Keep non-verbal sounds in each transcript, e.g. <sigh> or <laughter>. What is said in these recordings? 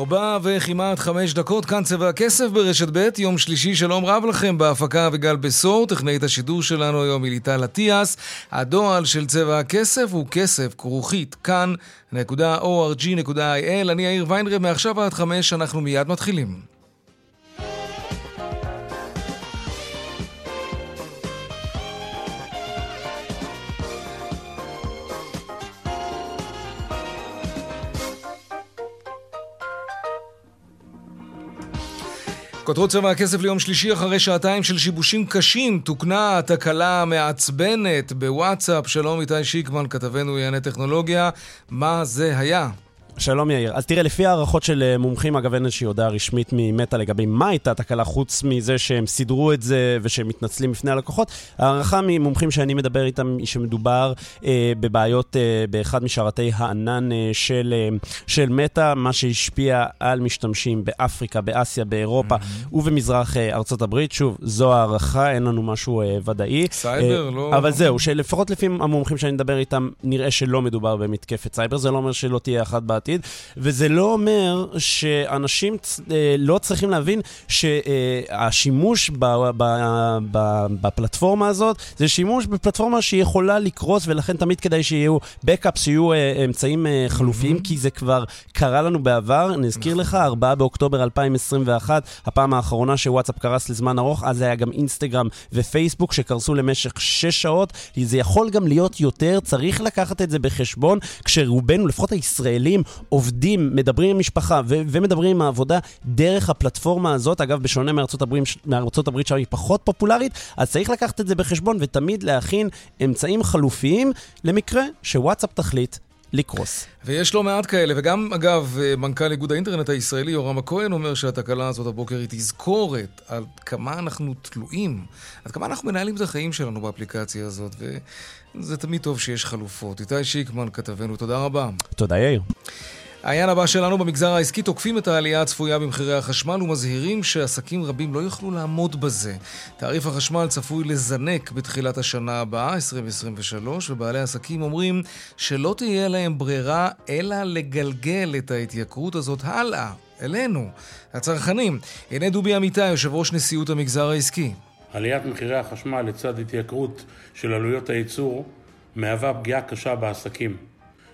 ארבע וכמעט חמש דקות, כאן צבע הכסף ברשת ב', יום שלישי, שלום רב לכם בהפקה וגל בשור, טכנאית השידור שלנו היום היא ליטל אטיאס. הדועל של צבע הכסף הוא כסף, כרוכית, כאן.org.il. אני יאיר ויינרב, מעכשיו עד חמש, אנחנו מיד מתחילים. כותרות צבע הכסף ליום שלישי אחרי שעתיים של שיבושים קשים תוקנה התקלה המעצבנת בוואטסאפ. שלום איתי שיקמן, כתבנו לענייני טכנולוגיה. מה זה היה? שלום יאיר. אז תראה, לפי הערכות של אה, מומחים, אגב אין איזושהי הודעה רשמית ממטא לגבי מה הייתה תקלה, חוץ מזה שהם סידרו את זה ושהם מתנצלים בפני הלקוחות, הערכה ממומחים שאני מדבר איתם היא שמדובר אה, בבעיות אה, באחד משרתי הענן אה, של, אה, של מטא, מה שהשפיע על משתמשים באפריקה, באסיה, באירופה mm-hmm. ובמזרח אה, ארצות הברית. שוב, זו הערכה, אין לנו משהו אה, ודאי. סייבר, אה, לא... אבל זהו, שלפחות לפי המומחים שאני מדבר איתם, נראה שלא מדובר במתקפת סייבר. זה לא אומר שלא תהיה אחת בעתיד. בעתיד, וזה לא אומר שאנשים אה, לא צריכים להבין שהשימוש בפלטפורמה הזאת זה שימוש בפלטפורמה שיכולה לקרוס, ולכן תמיד כדאי שיהיו בקאפ, שיהיו אה, אמצעים אה, חלופיים, mm-hmm. כי זה כבר קרה לנו בעבר. נזכיר לך, 4 באוקטובר 2021, הפעם האחרונה שוואטסאפ קרס לזמן ארוך, אז היה גם אינסטגרם ופייסבוק שקרסו למשך 6 שעות. זה יכול גם להיות יותר, צריך לקחת את זה בחשבון, כשרובנו, לפחות הישראלים, עובדים, מדברים עם משפחה ו- ומדברים עם העבודה דרך הפלטפורמה הזאת, אגב, בשונה מארצות הברית, מארצות הברית שהיא פחות פופולרית, אז צריך לקחת את זה בחשבון ותמיד להכין אמצעים חלופיים למקרה שוואטסאפ תחליט לקרוס. ויש לא מעט כאלה, וגם, אגב, מנכ"ל איגוד האינטרנט הישראלי, יורם הכהן, אומר שהתקלה הזאת הבוקר היא תזכורת על כמה אנחנו תלויים, עד כמה אנחנו מנהלים את החיים שלנו באפליקציה הזאת, וזה תמיד טוב שיש חלופות. איתי שיקמן, כתבנו, תודה רבה. תודה, יאיר. העניין הבא שלנו במגזר העסקי תוקפים את העלייה הצפויה במחירי החשמל ומזהירים שעסקים רבים לא יוכלו לעמוד בזה. תעריף החשמל צפוי לזנק בתחילת השנה הבאה, 2023, ובעלי עסקים אומרים שלא תהיה להם ברירה אלא לגלגל את ההתייקרות הזאת הלאה, אלינו, הצרכנים. הנה דובי אמיתי, יושב ראש נשיאות המגזר העסקי. עליית מחירי החשמל לצד התייקרות של עלויות הייצור מהווה פגיעה קשה בעסקים.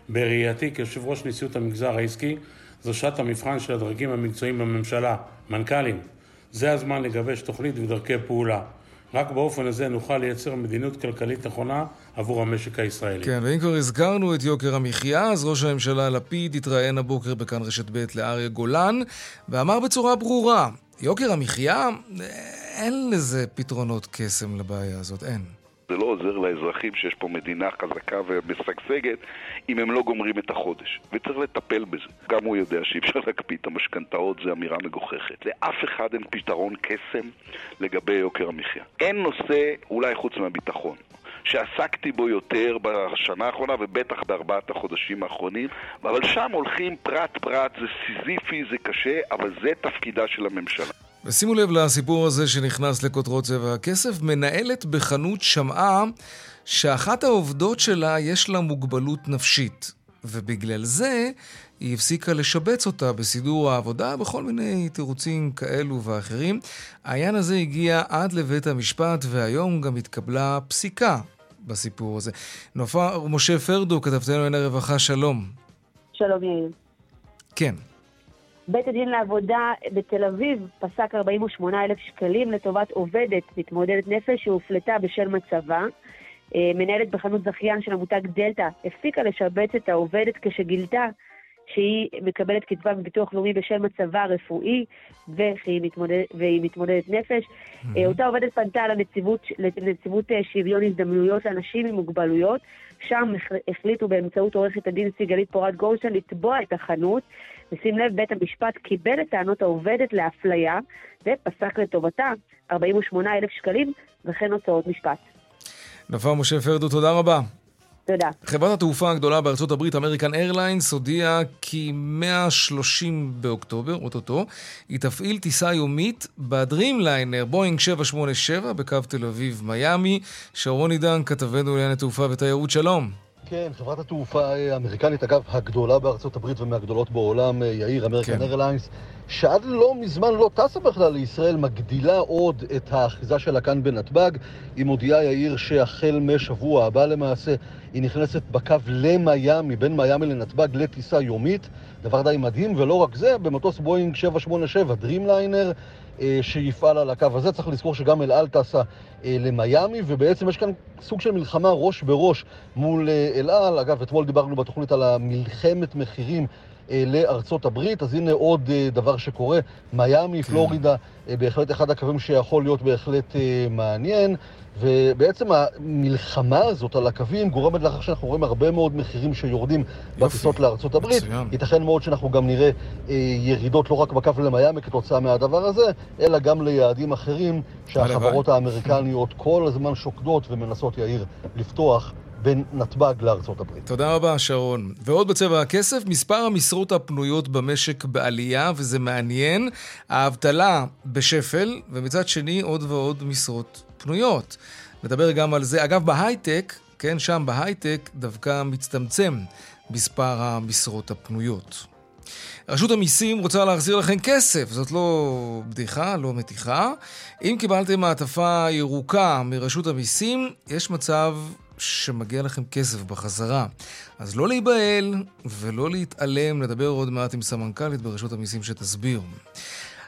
בראייתי כיושב ראש נשיאות המגזר העסקי, זו שעת המבחן של הדרגים המקצועיים בממשלה, מנכ"לים. זה הזמן לגבש תוכנית ודרכי פעולה. רק באופן הזה נוכל לייצר מדיניות כלכלית נכונה עבור המשק הישראלי. כן, ואם כבר הזכרנו את יוקר המחיה, אז ראש הממשלה לפיד התראיין הבוקר בכאן רשת ב' לאריה גולן, ואמר בצורה ברורה, יוקר המחיה, אין לזה פתרונות קסם לבעיה הזאת, אין. זה לא עוזר לאזרחים שיש פה מדינה חזקה ומשגשגת אם הם לא גומרים את החודש. וצריך לטפל בזה. גם הוא יודע שאי אפשר להקפיא את המשכנתאות, זו אמירה מגוחכת. לאף אחד אין פתרון קסם לגבי יוקר המחיה. אין נושא, אולי חוץ מהביטחון, שעסקתי בו יותר בשנה האחרונה ובטח בארבעת החודשים האחרונים, אבל שם הולכים פרט פרט, זה סיזיפי, זה קשה, אבל זה תפקידה של הממשלה. ושימו לב לסיפור הזה שנכנס לכותרות צבע הכסף. מנהלת בחנות שמעה שאחת העובדות שלה יש לה מוגבלות נפשית, ובגלל זה היא הפסיקה לשבץ אותה בסידור העבודה בכל מיני תירוצים כאלו ואחרים. העניין הזה הגיע עד לבית המשפט, והיום גם התקבלה פסיקה בסיפור הזה. נופר משה פרדו, כתבתנו לענייני רווחה, שלום. שלום יאיר. כן. בית הדין לעבודה בתל אביב פסק 48 אלף שקלים לטובת עובדת מתמודדת נפש שהופלטה בשל מצבה. אה, מנהלת בחנות זכיין של המותג דלתא הפסיקה לשבץ את העובדת כשגילתה שהיא מקבלת קצבה מביטוח לאומי בשל מצבה הרפואי, והיא, מתמודד, והיא מתמודדת נפש. Mm-hmm. אותה עובדת פנתה לנציבות, לנציבות אה, שוויון הזדמנויות לאנשים עם מוגבלויות, שם החליטו באמצעות עורכת הדין סיגלית פורת גורשטיין לתבוע את החנות. ושים לב, בית המשפט קיבל את טענות העובדת לאפליה, ופסק לטובתה 48,000 שקלים וכן הוצאות משפט. נפאר משה פרדו, תודה רבה. תודה. חברת התעופה הגדולה בארצות הברית, אמריקן איירליינס, הודיעה כי 130 באוקטובר, אוטוטו, היא תפעיל טיסה יומית בדרימליינר, בואינג 787, בקו תל אביב-מיאמי. שרון עידן, כתבנו לענייני תעופה ותיירות, שלום. כן, חברת התעופה האמריקנית, אגב, הגדולה בארצות הברית ומהגדולות בעולם, יאיר, אמריקן כן. איירליינס, שעד לא מזמן לא טסה בכלל לישראל, מגדילה עוד את האחיזה שלה כאן בנתב"ג. היא מודיעה, יאיר, שהחל משבוע הבא למעשה, היא נכנסת בקו למיאמי, בין מיאמי לנתב"ג, לטיסה יומית. דבר די מדהים, ולא רק זה, במטוס בואינג 787, דרימליינר, אה, שיפעל על הקו הזה. צריך לזכור שגם אל על טסה אה, למיאמי, ובעצם יש כאן סוג של מלחמה ראש בראש מול אה, אל על. אגב, אתמול דיברנו בתוכנית על המלחמת מחירים לארצות הברית, אז הנה עוד דבר שקורה. מיאמי, כן. פלורידה, בהחלט אחד הקווים שיכול להיות בהחלט מעניין. ובעצם המלחמה הזאת על הקווים גורמת לכך שאנחנו רואים הרבה מאוד מחירים שיורדים בטיסות לארצות הברית. מצוין. ייתכן מאוד שאנחנו גם נראה אה, ירידות לא רק בקו למיאמי כתוצאה מהדבר הזה, אלא גם ליעדים אחרים שהחברות האמריקניות כל הזמן שוקדות ומנסות, יאיר, לפתוח. בין נתב"ג לארצות הברית. תודה רבה, שרון. ועוד בצבע הכסף, מספר המשרות הפנויות במשק בעלייה, וזה מעניין. האבטלה בשפל, ומצד שני עוד ועוד משרות פנויות. נדבר גם על זה. אגב, בהייטק, כן, שם בהייטק דווקא מצטמצם מספר המשרות הפנויות. רשות המיסים רוצה להחזיר לכם כסף, זאת לא בדיחה, לא מתיחה. אם קיבלתם מעטפה ירוקה מרשות המיסים, יש מצב שמגיע לכם כסף בחזרה. אז לא להיבהל ולא להתעלם, נדבר עוד מעט עם סמנכ"לית ברשות המיסים שתסביר.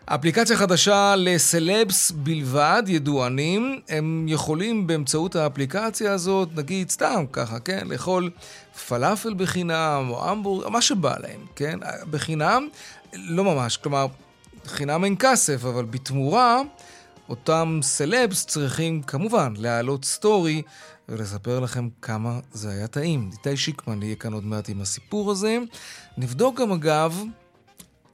אפליקציה חדשה לסלבס בלבד, ידוענים, הם יכולים באמצעות האפליקציה הזאת, נגיד סתם ככה, כן, לאכול פלאפל בחינם או המבורג, מה שבא להם, כן, בחינם, לא ממש, כלומר, חינם אין כסף, אבל בתמורה, אותם סלבס צריכים כמובן להעלות סטורי ולספר לכם כמה זה היה טעים. איתי שיקמן יהיה כאן עוד מעט עם הסיפור הזה. נבדוק גם אגב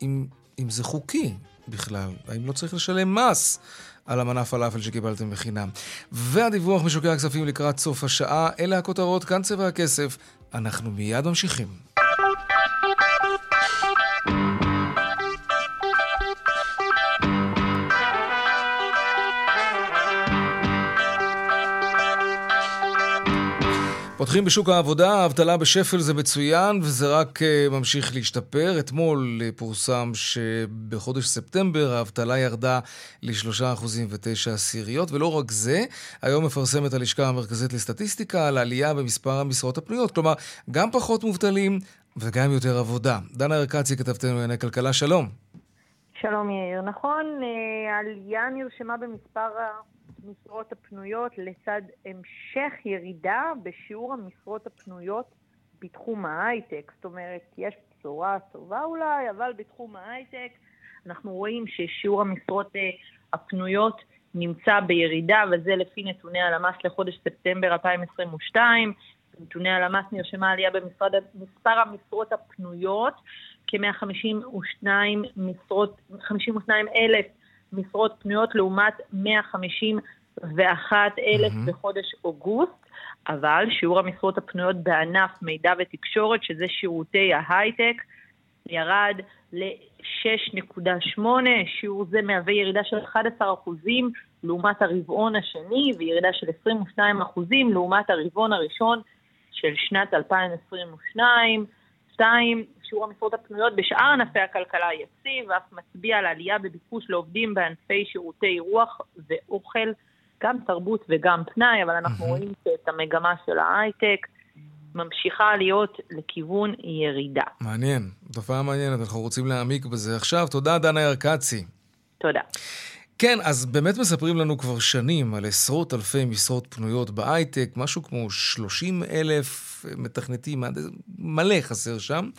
אם, אם זה חוקי. בכלל? האם לא צריך לשלם מס על המנה פלאפל שקיבלתם בחינם? והדיווח משוקי הכספים לקראת סוף השעה, אלה הכותרות, כאן צבע הכסף. אנחנו מיד ממשיכים. פותחים בשוק העבודה, האבטלה בשפל זה מצוין וזה רק uh, ממשיך להשתפר. אתמול uh, פורסם שבחודש ספטמבר האבטלה ירדה ל-3.9 עשיריות, ולא רק זה, היום מפרסמת הלשכה המרכזית לסטטיסטיקה על העלייה במספר המשרות הפנויות. כלומר, גם פחות מובטלים וגם יותר עבודה. דנה ארקצי, כתבתנו לענייני כלכלה, שלום. שלום יאיר. נכון, אה, העלייה נרשמה במספר המשרות הפנויות לצד המשך ירידה בשיעור המשרות הפנויות בתחום ההייטק. זאת אומרת, יש בשורה טובה אולי, אבל בתחום ההייטק אנחנו רואים ששיעור המשרות אה, הפנויות נמצא בירידה, וזה לפי נתוני הלמ"ס לחודש ספטמבר 2022. בנתוני הלמ"ס נרשמה עלייה במספר המשרות הפנויות, כ-152 משרות, 52 אלף משרות פנויות לעומת 151 אלף mm-hmm. בחודש אוגוסט, אבל שיעור המשרות הפנויות בענף מידע ותקשורת, שזה שירותי ההייטק, ירד ל-6.8, שיעור זה מהווה ירידה של 11 אחוזים לעומת הרבעון השני, וירידה של 22 אחוזים לעומת הרבעון הראשון של שנת 2022. שתיים, שיעור המשרות הפנויות בשאר ענפי הכלכלה יציב, ואף מצביע על עלייה בביקוש לעובדים בענפי שירותי רוח ואוכל, גם תרבות וגם פנאי, אבל אנחנו mm-hmm. רואים את המגמה של ההייטק ממשיכה להיות לכיוון ירידה. מעניין, תופעה מעניינת, אנחנו רוצים להעמיק בזה. עכשיו, תודה דנה ירקצי. תודה. כן, אז באמת מספרים לנו כבר שנים על עשרות אלפי משרות פנויות בהייטק, משהו כמו 30 אלף מתכנתים, מלא חסר שם.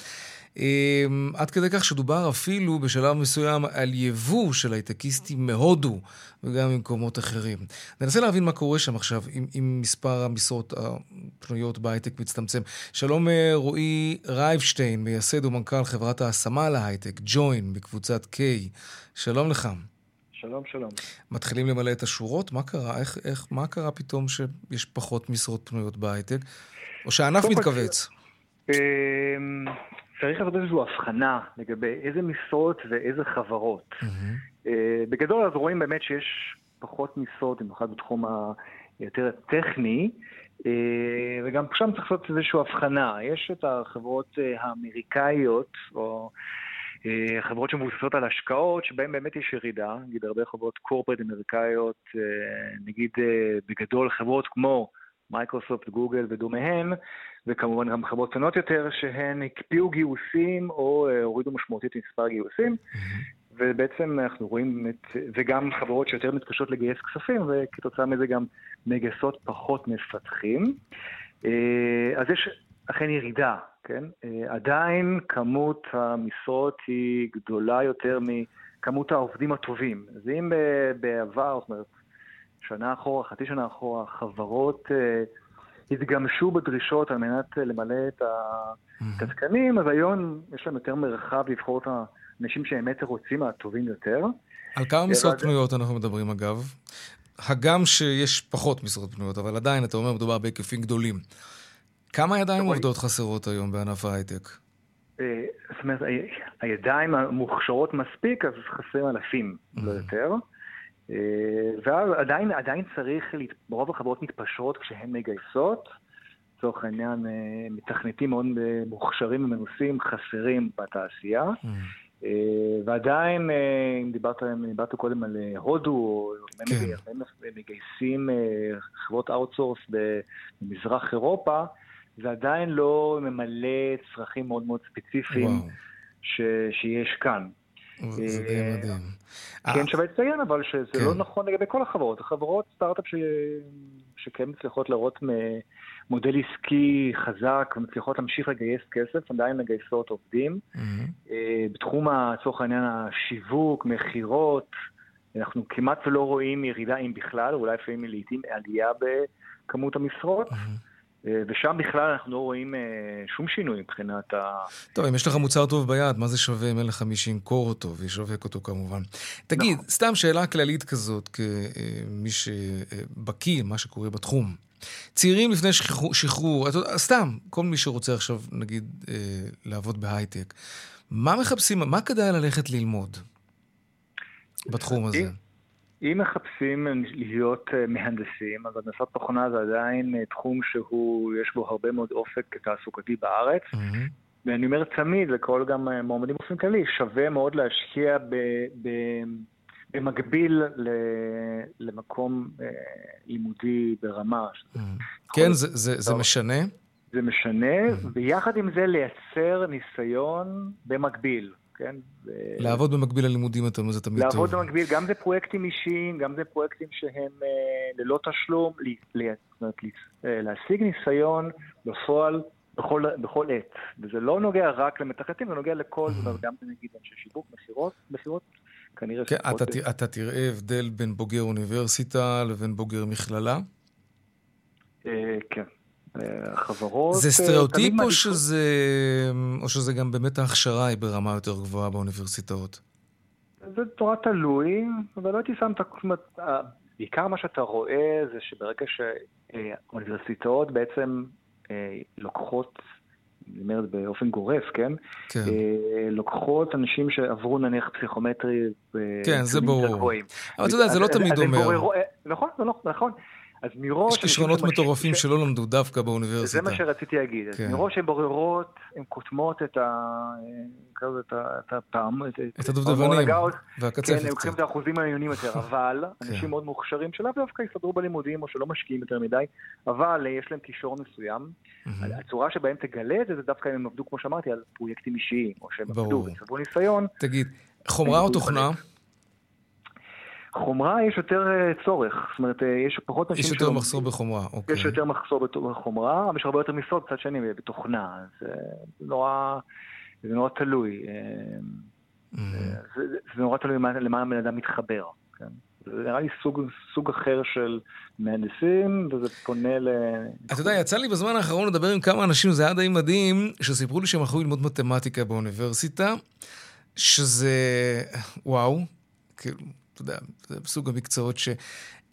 אמ, עד כדי כך שדובר אפילו בשלב מסוים על יבוא של הייטקיסטים מהודו וגם ממקומות אחרים. ננסה להבין מה קורה שם עכשיו, אם, אם מספר המשרות הפנויות בהייטק מצטמצם. שלום אה, רועי רייבשטיין, מייסד ומנכ"ל חברת ההשמה להייטק, ג'וין, בקבוצת K. שלום לך. שלום, שלום. מתחילים למלא את השורות? מה קרה? איך, איך, מה קרה פתאום שיש פחות משרות פנויות בהייטק? או שהענף מתכווץ? אמ, צריך לעשות איזושהי הבחנה לגבי איזה משרות ואיזה חברות. אה, בגדול אז רואים באמת שיש פחות משרות, במיוחד בתחום היותר טכני, אה, וגם שם צריך לעשות איזושהי הבחנה. יש את החברות אה, האמריקאיות, או חברות שמבוססות על השקעות, שבהן באמת יש ירידה, נגיד הרבה חברות קורפרט אמריקאיות, נגיד בגדול חברות כמו מייקרוסופט, גוגל ודומיהן, וכמובן גם חברות קטנות יותר שהן הקפיאו גיוסים או אה, הורידו משמעותית מספר גיוסים. ובעצם אנחנו רואים את, וגם חברות שיותר מתקשות לגייס כספים, וכתוצאה מזה גם מגייסות פחות מפתחים. אה, אז יש אכן ירידה, כן? אה, עדיין כמות המשרות היא גדולה יותר מכמות העובדים הטובים. אז אם בעבר, זאת אומרת, שנה אחורה, חצי שנה אחורה, חברות התגמשו בדרישות על מנת למלא את התקנים, אז היום יש להם יותר מרחב לבחור את האנשים שבאמת רוצים, הטובים יותר. על כמה משרות פנויות אנחנו מדברים אגב? הגם שיש פחות משרות פנויות, אבל עדיין, אתה אומר, מדובר בהיקפים גדולים. כמה ידיים עובדות חסרות היום בענף ההייטק? אה, זאת אומרת, הידיים המוכשרות מספיק, אז חסרים אלפים, לא יותר. אה, ואז עדיין, צריך, רוב החברות מתפשרות כשהן מגייסות. לצורך העניין, אה, מתכנתים מאוד מוכשרים ומנוסים חסרים בתעשייה. Mm. אה, ועדיין, אם דיברת, דיברת קודם על הודו, או כן. הם מגייסים חברות outsource במזרח אירופה, זה עדיין לא ממלא צרכים מאוד מאוד ספציפיים ש, שיש כאן. זה די אה, מדהים. כן אה, שווה לציין, אבל שזה לא כן. נכון לגבי כל החברות. החברות סטארט-אפ שכן מצליחות להראות מודל עסקי חזק ומצליחות להמשיך לגייס כסף, עדיין מגייסות עובדים. אה, בתחום, לצורך העניין, השיווק, מכירות, אנחנו כמעט ולא רואים ירידה, אם בכלל, אולי לפעמים לעיתים עלייה בכמות המשרות. אה, ושם בכלל אנחנו לא רואים אה, שום שינוי מבחינת ה... טוב, אם יש לך מוצר טוב ביד, מה זה שווה אם אין לך מי שימכור אותו וישווק אותו כמובן? תגיד, נכון. סתם שאלה כללית כזאת, כמי שבקיא מה שקורה בתחום. צעירים לפני שחרור, שחרור, סתם, כל מי שרוצה עכשיו, נגיד, אה, לעבוד בהייטק, מה מחפשים, מה כדאי ללכת ללמוד בתחום הזה? אם מחפשים להיות אה, מהנדסים, אז הנדסת תוכנה זה עדיין אה, תחום שהוא, יש בו הרבה מאוד אופק תעסוקתי בארץ. Mm-hmm. ואני אומר תמיד לכל גם אה, מועמדים באופן כללי, שווה מאוד להשקיע ב, ב, במקביל ל, למקום אה, לימודי ברמה. Mm-hmm. כן, זה, זה, זה משנה? זה משנה, mm-hmm. ויחד עם זה לייצר ניסיון במקביל. כן? לעבוד במקביל ללימודים, אתה אומר, זה תמיד לעבוד טוב. לעבוד במקביל, גם זה פרויקטים אישיים, גם זה פרויקטים שהם אה, ללא תשלום, ל, ל, אה, להשיג ניסיון בפועל בכל, בכל עת. וזה לא נוגע רק למתכנתים, זה נוגע לכל, אומרת, גם נגיד אנשי שיווק, מכירות, מכירות. כנראה כן, אתה, ת, אתה תראה הבדל בין בוגר אוניברסיטה לבין בוגר מכללה? אה, כן. החברות... זה אה, סטריאוטיפ או שזה, או שזה גם באמת ההכשרה היא ברמה יותר גבוהה באוניברסיטאות? זה תורה תלוי, אבל לא הייתי שם את... בעיקר מה שאתה רואה זה שברגע שהאוניברסיטאות בעצם אה, לוקחות, אני אומר את זה באופן גורף, כן? כן. אה, לוקחות אנשים שעברו נניח פסיכומטרי... כן, זה ברור. אבל אתה יודע, זה לא תמיד אומר. נכון, לא, נכון. אז מראש... יש כישרונות מטורפים ש... שלא למדו דווקא באוניברסיטה. זה מה שרציתי להגיד. כן. אז מראש הן בוררות, הן קוטמות את ה... את הפעם... את הדובדבנים והקצפת. כן, הם לוקחים את האחוזים העליונים יותר, <laughs> אבל כן. אנשים מאוד מוכשרים שלאו דווקא יסתדרו בלימודים או שלא משקיעים יותר מדי, אבל יש להם כישרון מסוים. הצורה שבהם תגלה את זה, זה דווקא אם הם עבדו, כמו שאמרתי, על פרויקטים אישיים, או שהם עבדו וצברו ניסיון. תגיד, חומרה או תוכנה? חומרה יש יותר אה, צורך, זאת אומרת, אה, יש פחות אנשים... יש יותר מחסור בחומרה, אוקיי. יש יותר מחסור בחומרה, אבל יש הרבה יותר משרות, מצד שני, בתוכנה. זה נורא... זה נורא תלוי. Mm-hmm. זה, זה נורא תלוי למה, למה הבן אדם מתחבר. כן? זה נראה לי סוג, סוג אחר של מהנדסים, וזה פונה ל... אתה יודע, יצא לי בזמן האחרון לדבר עם כמה אנשים, זה היה די מדהים, שסיפרו לי שהם הלכו ללמוד מתמטיקה באוניברסיטה, שזה... וואו, כאילו, אתה יודע, זה סוג המקצועות ש...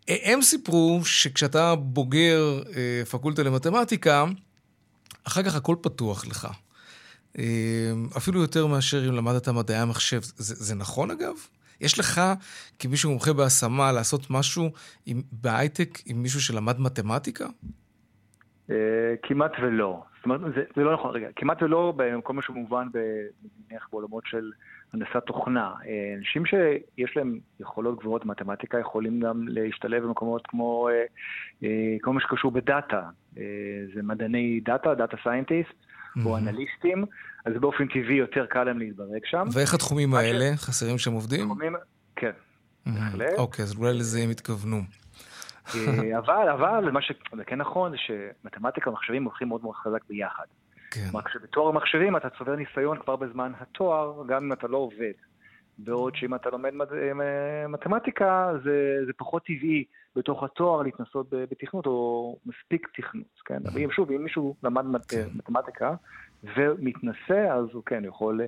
הם סיפרו שכשאתה בוגר אה, פקולטה למתמטיקה, אחר כך הכל פתוח לך. אה, אפילו יותר מאשר אם למדת מדעי המחשב. זה, זה נכון אגב? יש לך, כמישהו מומחה בהשמה, לעשות משהו עם, בהייטק עם מישהו שלמד מתמטיקה? אה, כמעט ולא. זאת אומרת, זה, זה לא נכון, רגע, כמעט ולא מה שמובן נניח בעולמות של הנדסת תוכנה. אה, אנשים שיש להם יכולות גבוהות במתמטיקה יכולים גם להשתלב במקומות כמו אה, כל מה שקשור בדאטה. זה מדעני דאטה, data scientist, או אנליסטים, אז באופן טבעי יותר קל להם להתברג שם. ואיך התחומים האלה? חסרים שם עובדים? תחומים, כן, בהחלט. אוקיי, אז אולי לזה הם התכוונו. אה, אבל, אבל, מה שכן כן נכון זה שמתמטיקה ומחשבים הולכים מאוד מאוד חזק ביחד. כן. רק שבתואר המחשבים אתה צובר ניסיון כבר בזמן התואר, גם אם אתה לא עובד. בעוד שאם אתה לומד אה, מתמטיקה, זה, זה פחות טבעי בתוך התואר להתנסות בתכנות, או מספיק תכנות, כן? אבל אם שוב, אם מישהו למד כן. מתמטיקה ומתנסה, אז הוא כן יכול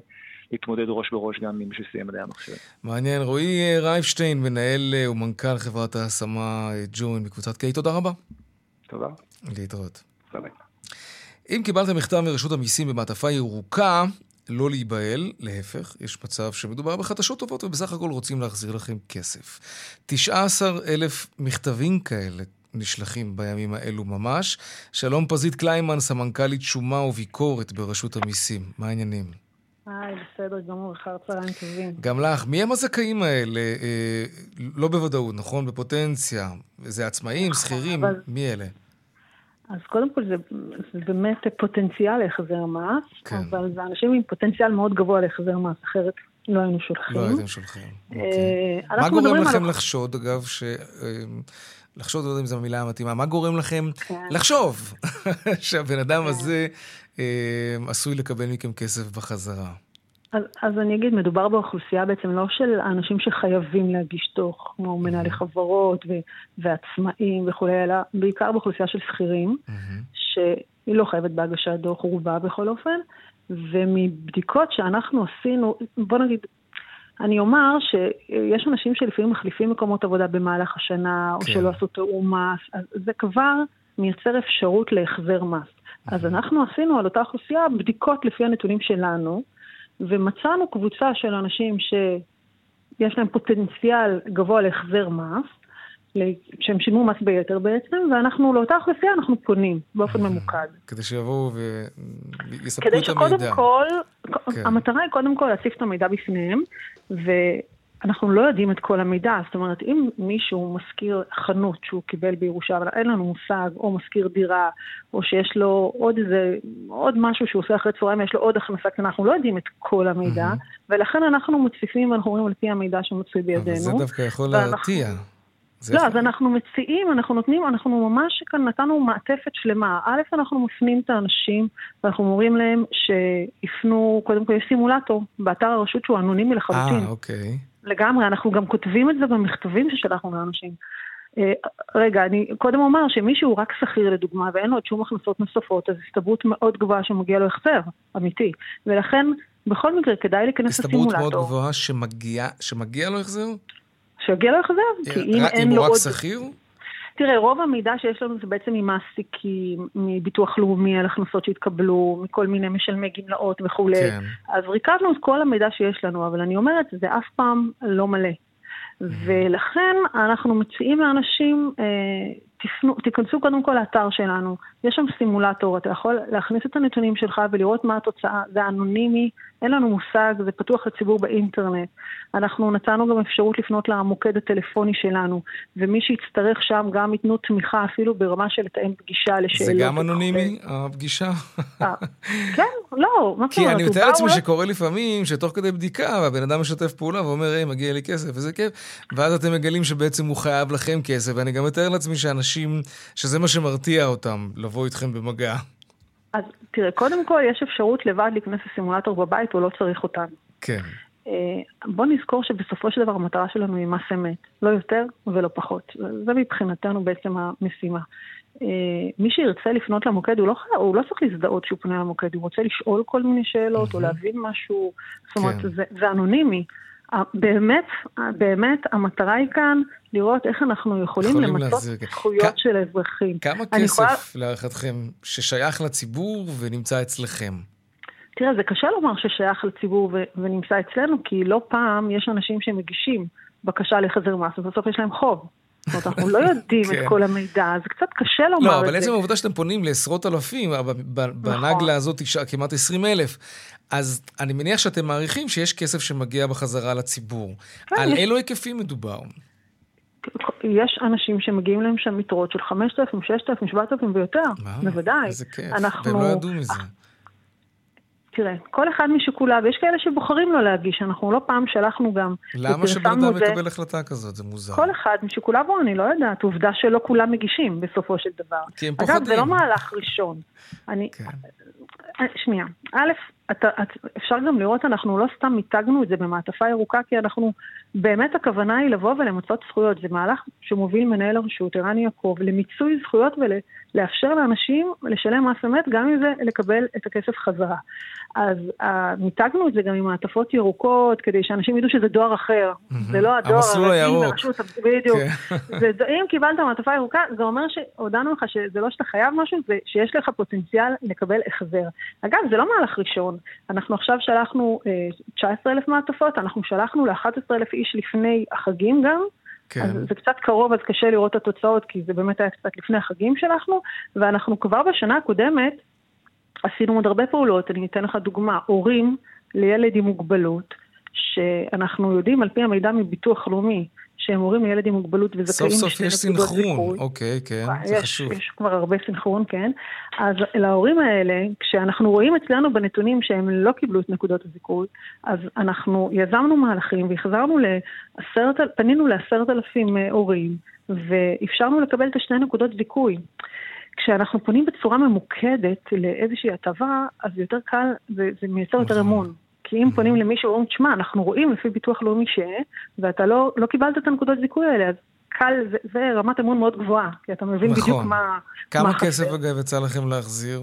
להתמודד ראש בראש גם עם מי שסיים מדעי המחשב. מעניין. רועי אה, רייפשטיין, מנהל ומנכ"ל חברת ההשמה ג'וין מקבוצת קיי, תודה רבה. תודה. להתראות. סלם. אם קיבלת מכתב מרשות המיסים במעטפה ירוקה, לא להיבהל, להפך, יש מצב שמדובר בחדשות טובות ובסך הכל רוצים להחזיר לכם כסף. 19 אלף מכתבים כאלה נשלחים בימים האלו ממש. שלום פזית קליימן, סמנכ"לית שומה וביקורת ברשות המיסים. מה העניינים? היי, בסדר גמור, אחר צהריים טובים. גם לך. מי הם הזכאים האלה? אה, לא בוודאות, נכון? בפוטנציה. זה עצמאים, שכירים? אבל... מי אלה? אז קודם כל זה, זה באמת פוטנציאל להחזר מס, כן. אבל זה אנשים עם פוטנציאל מאוד גבוה להחזר מס, אחרת לא היינו שולחים. לא הייתם שולחים. אה, אוקיי. מה גורם לכם על... לחשוד, אגב, ש... אה, לחשוד, לא יודע אם זו המילה המתאימה, מה גורם לכם כן. לחשוב <laughs> שהבן אדם כן. הזה אה, עשוי לקבל מכם כסף בחזרה? אז, אז אני אגיד, מדובר באוכלוסייה בעצם לא של האנשים שחייבים להגיש דוח, כמו מנהלי חברות ו, ועצמאים וכולי, אלא בעיקר באוכלוסייה של שכירים, שהיא לא חייבת בהגשת דוח, רובה בכל אופן, ומבדיקות שאנחנו עשינו, בוא נגיד, אני אומר שיש אנשים שלפעמים מחליפים מקומות עבודה במהלך השנה, או כן. שלא עשו תיאום מס, אז זה כבר מייצר אפשרות להחזר מס. אז אנחנו עשינו על אותה אוכלוסייה בדיקות לפי הנתונים שלנו, ומצאנו קבוצה של אנשים שיש להם פוטנציאל גבוה להחזר מס, שהם שילמו מס ביתר בעצם, ואנחנו לאותה אוכלוסייה אנחנו פונים באופן ממוקד. כדי שיבואו ויספקו את המידע. כדי שקודם כל, כן. המטרה היא קודם כל להציף את המידע בפניהם, אנחנו לא יודעים את כל המידע, זאת אומרת, אם מישהו משכיר חנות שהוא קיבל בירושה, אבל אין לנו מושג, או משכיר דירה, או שיש לו עוד איזה, עוד משהו שהוא עושה אחרי צהריים, יש לו עוד הכנסה קטנה, אנחנו לא יודעים את כל המידע, mm-hmm. ולכן אנחנו מציפים ואנחנו אומרים על פי המידע שמצוי בידינו. אבל זה דווקא יכול להרתיע. לא, אז אנחנו מציעים, אנחנו נותנים, אנחנו ממש כאן נתנו מעטפת שלמה. א', אנחנו מפנים את האנשים, ואנחנו אומרים להם שיפנו, קודם כל יש סימולטור באתר הרשות שהוא אנונימי לחלוטין. אה, אוקיי. לגמרי, אנחנו גם כותבים את זה במכתבים ששלחנו לאנשים. אה, רגע, אני קודם אומר שמי שהוא רק שכיר לדוגמה ואין לו עוד שום הכנסות נוספות, אז הסתברות מאוד גבוהה שמגיע לו החזר, אמיתי. ולכן, בכל מקרה, כדאי להיכנס לסימולטור. הסתברות מאוד גבוהה שמגיע, שמגיע לו החזר? שיגיע לו החזר, כי אם אין לו עוד... אם הוא רק שכיר? תראה, רוב המידע שיש לנו זה בעצם ממעסיקים, מביטוח לאומי על הכנסות שהתקבלו, מכל מיני משלמי גמלאות וכולי. כן. אז ריכזנו את כל המידע שיש לנו, אבל אני אומרת, זה אף פעם לא מלא. ולכן אנחנו מציעים לאנשים, אה, תפנו, תיכנסו קודם כל לאתר שלנו, יש שם סימולטור, אתה יכול להכניס את הנתונים שלך ולראות מה התוצאה, זה אנונימי, אין לנו מושג, זה פתוח לציבור באינטרנט. אנחנו נתנו גם אפשרות לפנות למוקד הטלפוני שלנו, ומי שיצטרך שם גם ייתנו תמיכה אפילו ברמה של לתאם פגישה לשאלות. זה גם אנונימי, הפגישה? אה, כן, לא, מה זאת אומרת? כי אני מתאר לעצמי שקורה לפעמים שתוך כדי בדיקה, והבן אדם משתף פעולה ואומר, היי, מגיע לי כסף, וזה כיף, ואז אתם מגלים שבעצם הוא חייב לכם כסף, ואני גם מתאר לעצמי שאנשים, שזה מה שמרתיע אותם, לבוא איתכם במגע. אז תראה, קודם כל יש אפשרות לבד להיכנס לסימולטור בבית, הוא לא צריך אותנו. כן. אה, בוא נזכור שבסופו של דבר המטרה שלנו היא מס אמת, לא יותר ולא פחות. זה מבחינתנו בעצם המשימה. אה, מי שירצה לפנות למוקד, הוא לא, הוא לא צריך להזדהות כשהוא פונה למוקד, הוא רוצה לשאול כל מיני שאלות או להבין משהו, זאת אומרת, כן. זה, זה אנונימי. ה- באמת, באמת, המטרה היא כאן לראות איך אנחנו יכולים יכולים למצות להחזיר, כן. זכויות כ- של האזרחים. כמה כסף, יכולה- להערכתכם, ששייך לציבור ונמצא אצלכם? תראה, זה קשה לומר ששייך לציבור ו- ונמצא אצלנו, כי לא פעם יש אנשים שמגישים בקשה להחזר מס, ובסוף יש להם חוב. זאת אומרת, אנחנו לא <laughs> יודעים כן. את כל המידע, אז קצת קשה לומר לא, את אבל זה. עצם העובדה שאתם פונים לעשרות אלפים, ב- בנגלה הזאת כמעט 20 אלף, אז אני מניח שאתם מעריכים שיש כסף שמגיע בחזרה לציבור. כן, על יש- אילו היקפים מדובר? יש אנשים שמגיעים להם שם יתרות של 5,000, 6,000, 7,000 ויותר, מה? בוודאי. איזה כיף. אנחנו- והם לא ידעו מזה. תראה, כל אחד משיקוליו, יש כאלה שבוחרים לא להגיש, אנחנו לא פעם שלחנו גם, למה שבן אדם זה. יקבל החלטה כזאת? זה מוזר. כל אחד משיקוליו, אני לא יודעת, עובדה שלא כולם מגישים בסופו של דבר. כי הם אגב, זה פוחדים. לא מהלך ראשון. אני... כן. אה, שנייה, א', אתה, את, אפשר גם לראות, אנחנו לא סתם מיתגנו את זה במעטפה ירוקה, כי אנחנו, באמת הכוונה היא לבוא ולמצות זכויות. זה מהלך שמוביל מנהל הרשות, ערן יעקב, למיצוי זכויות ולאפשר לאנשים לשלם מס אמת, גם אם זה לקבל את הכסף חזרה. אז uh, מיתגנו את זה גם עם מעטפות ירוקות, כדי שאנשים ידעו שזה דואר אחר. זה לא הדואר הרגיל הירוק. ברשות, בדיוק. כן. <laughs> ואם קיבלת מעטפה ירוקה, זה אומר שהודענו לך שזה לא שאתה חייב משהו, זה שיש לך פוטנציאל לקבל החזר. אגב, זה לא מהלך ראשון. אנחנו עכשיו שלחנו אה, 19,000 מעטפות, אנחנו שלחנו ל-11,000 איש לפני החגים גם. כן. אז זה קצת קרוב, אז קשה לראות את התוצאות, כי זה באמת היה קצת לפני החגים שלחנו, ואנחנו כבר בשנה הקודמת עשינו עוד הרבה פעולות. אני אתן לך דוגמה, הורים לילד עם מוגבלות, שאנחנו יודעים על פי המידע מביטוח לאומי, שהם הורים לילד עם מוגבלות וזכאים סוף סוף לשתי יש נקודות סנכרון. זיכוי. אוקיי, כן, וואי, זה יש, חשוב. יש כבר הרבה סנכרון, כן. אז להורים האלה, כשאנחנו רואים אצלנו בנתונים שהם לא קיבלו את נקודות הזיכוי, אז אנחנו יזמנו מהלכים והחזרנו לעשרת, פנינו לעשרת אלפים אה, הורים, ואפשרנו לקבל את השתי נקודות זיכוי. כשאנחנו פונים בצורה ממוקדת לאיזושהי הטבה, אז יותר קל, זה, זה מייצר יותר אמון. כי אם פונים למישהו ואומרים, תשמע, אנחנו רואים לפי ביטוח לאומי ש... ואתה לא, לא קיבלת את הנקודות זיכוי האלה, אז קל, זה, זה רמת אמון מאוד גבוהה, כי אתה מבין נכון. בדיוק מה, כמה מה כסף, חסר. אגב, יצא לכם להחזיר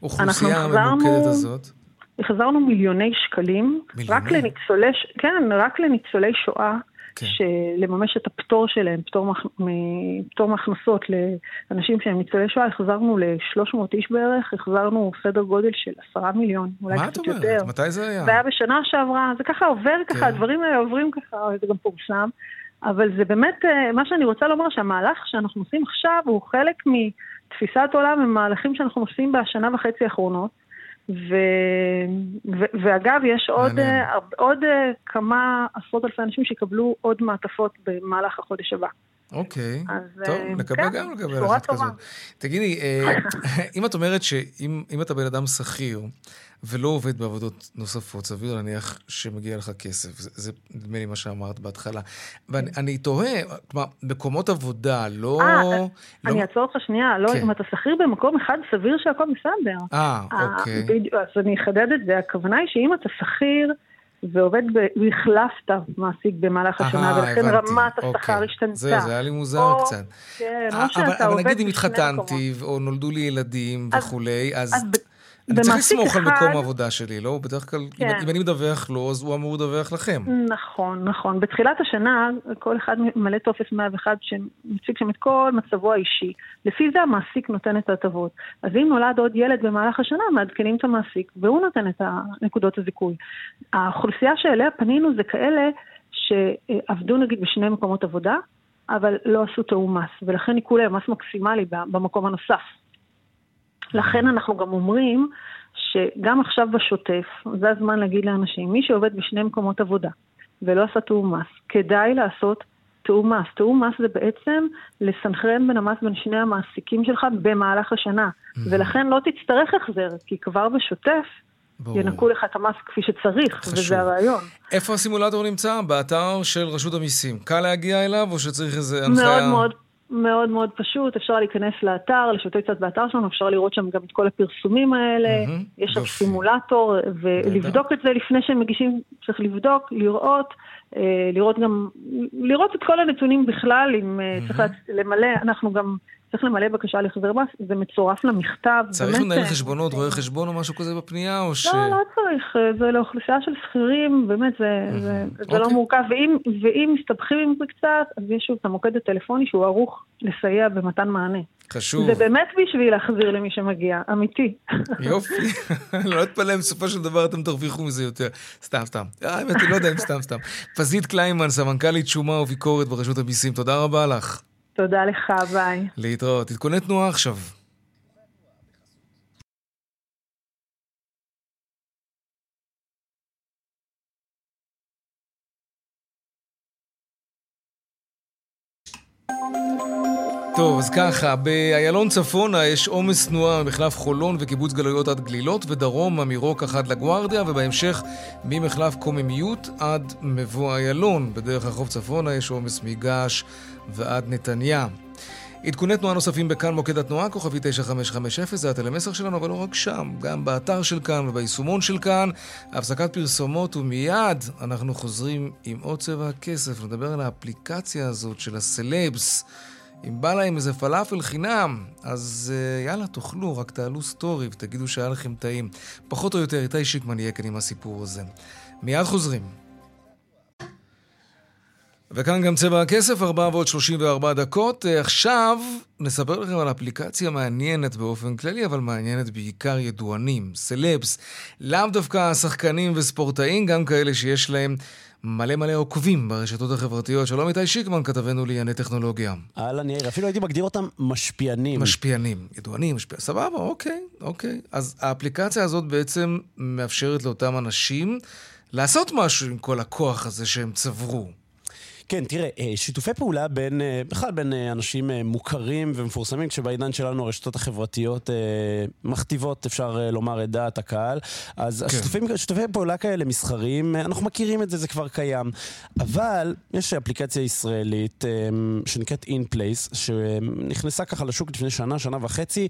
באוכלוסייה הממוקדת הזאת? החזרנו מיליוני שקלים, מיליוני? רק לניצולי, כן, רק לניצולי שואה, כן. שלממש את הפטור שלהם, פטור, מח, פטור מהכנסות לאנשים שהם ניצולי שואה, החזרנו ל-300 איש בערך, החזרנו סדר גודל של 10 מיליון, אולי מה את קצת אומרת? יותר. מתי זה היה? זה היה בשנה שעברה, זה ככה עובר ככה, כן. הדברים האלה עוברים ככה, זה גם פורסם. אבל זה באמת, אה, מה שאני רוצה לומר, שהמהלך שאנחנו עושים עכשיו הוא חלק מתפיסת עולם ומהלכים שאנחנו עושים בשנה וחצי האחרונות. ו... ו... ואגב, יש עוד. אה, הרבה- עוד אה, כמה עשרות אלפי אנשים שיקבלו עוד מעטפות במהלך החודש הבא. אוקיי. אז, טוב, אה, נקווה כן, גם לקבל אחת. כזאת. תגידי, <laughs> אם את אומרת שאם אם אתה בן אדם שכיר ולא עובד בעבודות נוספות, סביר להניח שמגיע לך כסף. זה, זה נדמה לי מה שאמרת בהתחלה. ואני אני תוהה, כלומר, מקומות עבודה, לא... אה, לא... אני אעצור אותך שנייה, לא, כן. אם אתה שכיר במקום אחד, סביר שהכל בסדר. אה, אה, אוקיי. אז אני אחדד את זה. הכוונה היא שאם אתה שכיר ועובד, והחלפת מעסיק במהלך השנה, אהה, ולכן. רמת אוקיי. השכר השתנתה. זהו, זה היה לי מוזר קצת. כן, אה, או שאתה אבל, אבל עובד נגיד אם התחתנתי, או נולדו לי ילדים וכולי, אז... אני צריך לסמוך על מקום העבודה שלי, לא? בדרך כלל, אם- כן. אם אני מדווח לו, אז הוא אמור לדווח לכם. נכון, נכון. בתחילת השנה, כל אחד ממלא טופס 101 שמציג שם את כל מצבו האישי. לפי זה המעסיק נותן את ההטבות. אז אם נולד עוד ילד במהלך השנה, מעדכנים את המעסיק, והוא נותן את נקודות הזיכוי. האוכלוסייה שאליה פנינו זה כאלה שעבדו נגיד בשני מקומות עבודה, אבל לא עשו תיאום מס, ולכן להם מס מקסימלי במקום הנוסף. לכן אנחנו גם אומרים שגם עכשיו בשוטף, זה הזמן להגיד לאנשים, מי שעובד בשני מקומות עבודה ולא עשה תיאום מס, כדאי לעשות תיאום מס. תיאום מס זה בעצם לסנכרן בין המס בין שני המעסיקים שלך במהלך השנה, ולכן לא תצטרך החזר, כי כבר בשוטף ברור. ינקו לך את המס כפי שצריך, חשוב. וזה הרעיון. איפה הסימולטור נמצא? באתר של רשות המיסים. קל להגיע אליו, או שצריך איזה הנחיה? מאוד מאוד, מאוד מאוד פשוט, אפשר להיכנס לאתר, לשוטי קצת באתר שלנו, אפשר לראות שם גם את כל הפרסומים האלה, מהמם, יש שם. סימולטור, ולבדוק את זה לפני שהם מגישים, צריך לבדוק, לראות, אה, לראות גם, לראות את כל הנתונים בכלל, אם אה, צריך למלא, אנחנו גם, צריך למלא בקשה להחזר מס, זה מצורף למכתב. צריך מנהל אה, חשבונות, רואה חשבון או משהו כזה בפנייה, או ש... לא, לא צריך, אה, זה לאוכלוסייה של שכירים, באמת, זה, זה, זה לא אוקיי. מורכב. ואם, ואם מסתבכים עם זה קצת, אז יש שוב את המוקד הטלפוני שהוא ערוך לסייע במתן מענה. חשוב. זה באמת בשביל להחזיר למי שמגיע, אמיתי. <laughs> יופי. <laughs> לא אתפלא אם בסופו של דבר אתם תרוויחו מזה יותר. סתם, סתם. אה, האמת היא, לא יודע אם סתם, סתם. פזית קליימן, סמנכ"לית שומה וביקורת ברשות המיסים, תודה רבה לך. תודה לך, ביי. להתראות. עדכוני תנועה עכשיו. טוב, אז ככה, באיילון צפונה יש עומס תנועה ממחלף חולון וקיבוץ גלויות עד גלילות, ודרומה מרוקח עד לגוארדיה, ובהמשך ממחלף קוממיות עד מבוא איילון. בדרך החוף צפונה יש עומס מגעש ועד נתניה. עדכוני תנועה נוספים בכאן מוקד התנועה, כוכבי 9550, זה הטלמסר שלנו, אבל לא רק שם, גם באתר של כאן וביישומון של כאן. הפסקת פרסומות ומיד אנחנו חוזרים עם עוד צבע הכסף, נדבר על האפליקציה הזאת של הסלבס. אם בא להם איזה פלאפל חינם, אז uh, יאללה, תאכלו, רק תעלו סטורי ותגידו שהיה לכם טעים. פחות או יותר, איתי שיקמן יהיה כאן עם הסיפור הזה. מיד חוזרים. וכאן גם צבע הכסף, 4 ועוד 34 דקות. אה, עכשיו נספר לכם על אפליקציה מעניינת באופן כללי, אבל מעניינת בעיקר ידוענים, סלבס. לאו דווקא שחקנים וספורטאים, גם כאלה שיש להם מלא מלא עוקבים ברשתות החברתיות. שלום איתי שיקמן, כתבנו לענייני טכנולוגיה. אהלן יאיר, אפילו הייתי מגדיר אותם משפיענים. משפיענים, ידוענים, משפיע... סבבה, אוקיי, אוקיי. אז האפליקציה הזאת בעצם מאפשרת לאותם אנשים לעשות משהו עם כל הכוח הזה שהם צברו. כן, תראה, אה, שיתופי פעולה בין, אה, בכלל בין אה, אנשים מוכרים ומפורסמים, כשבעידן שלנו הרשתות החברתיות מכתיבות, אפשר לומר, את דעת הקהל. אז כן. השיתופי, שיתופי פעולה כאלה מסחריים, אנחנו מכירים את זה, זה כבר קיים. אבל יש אפליקציה ישראלית שנקראת InPlace, שנכנסה ככה לשוק לפני שנה, שנה וחצי,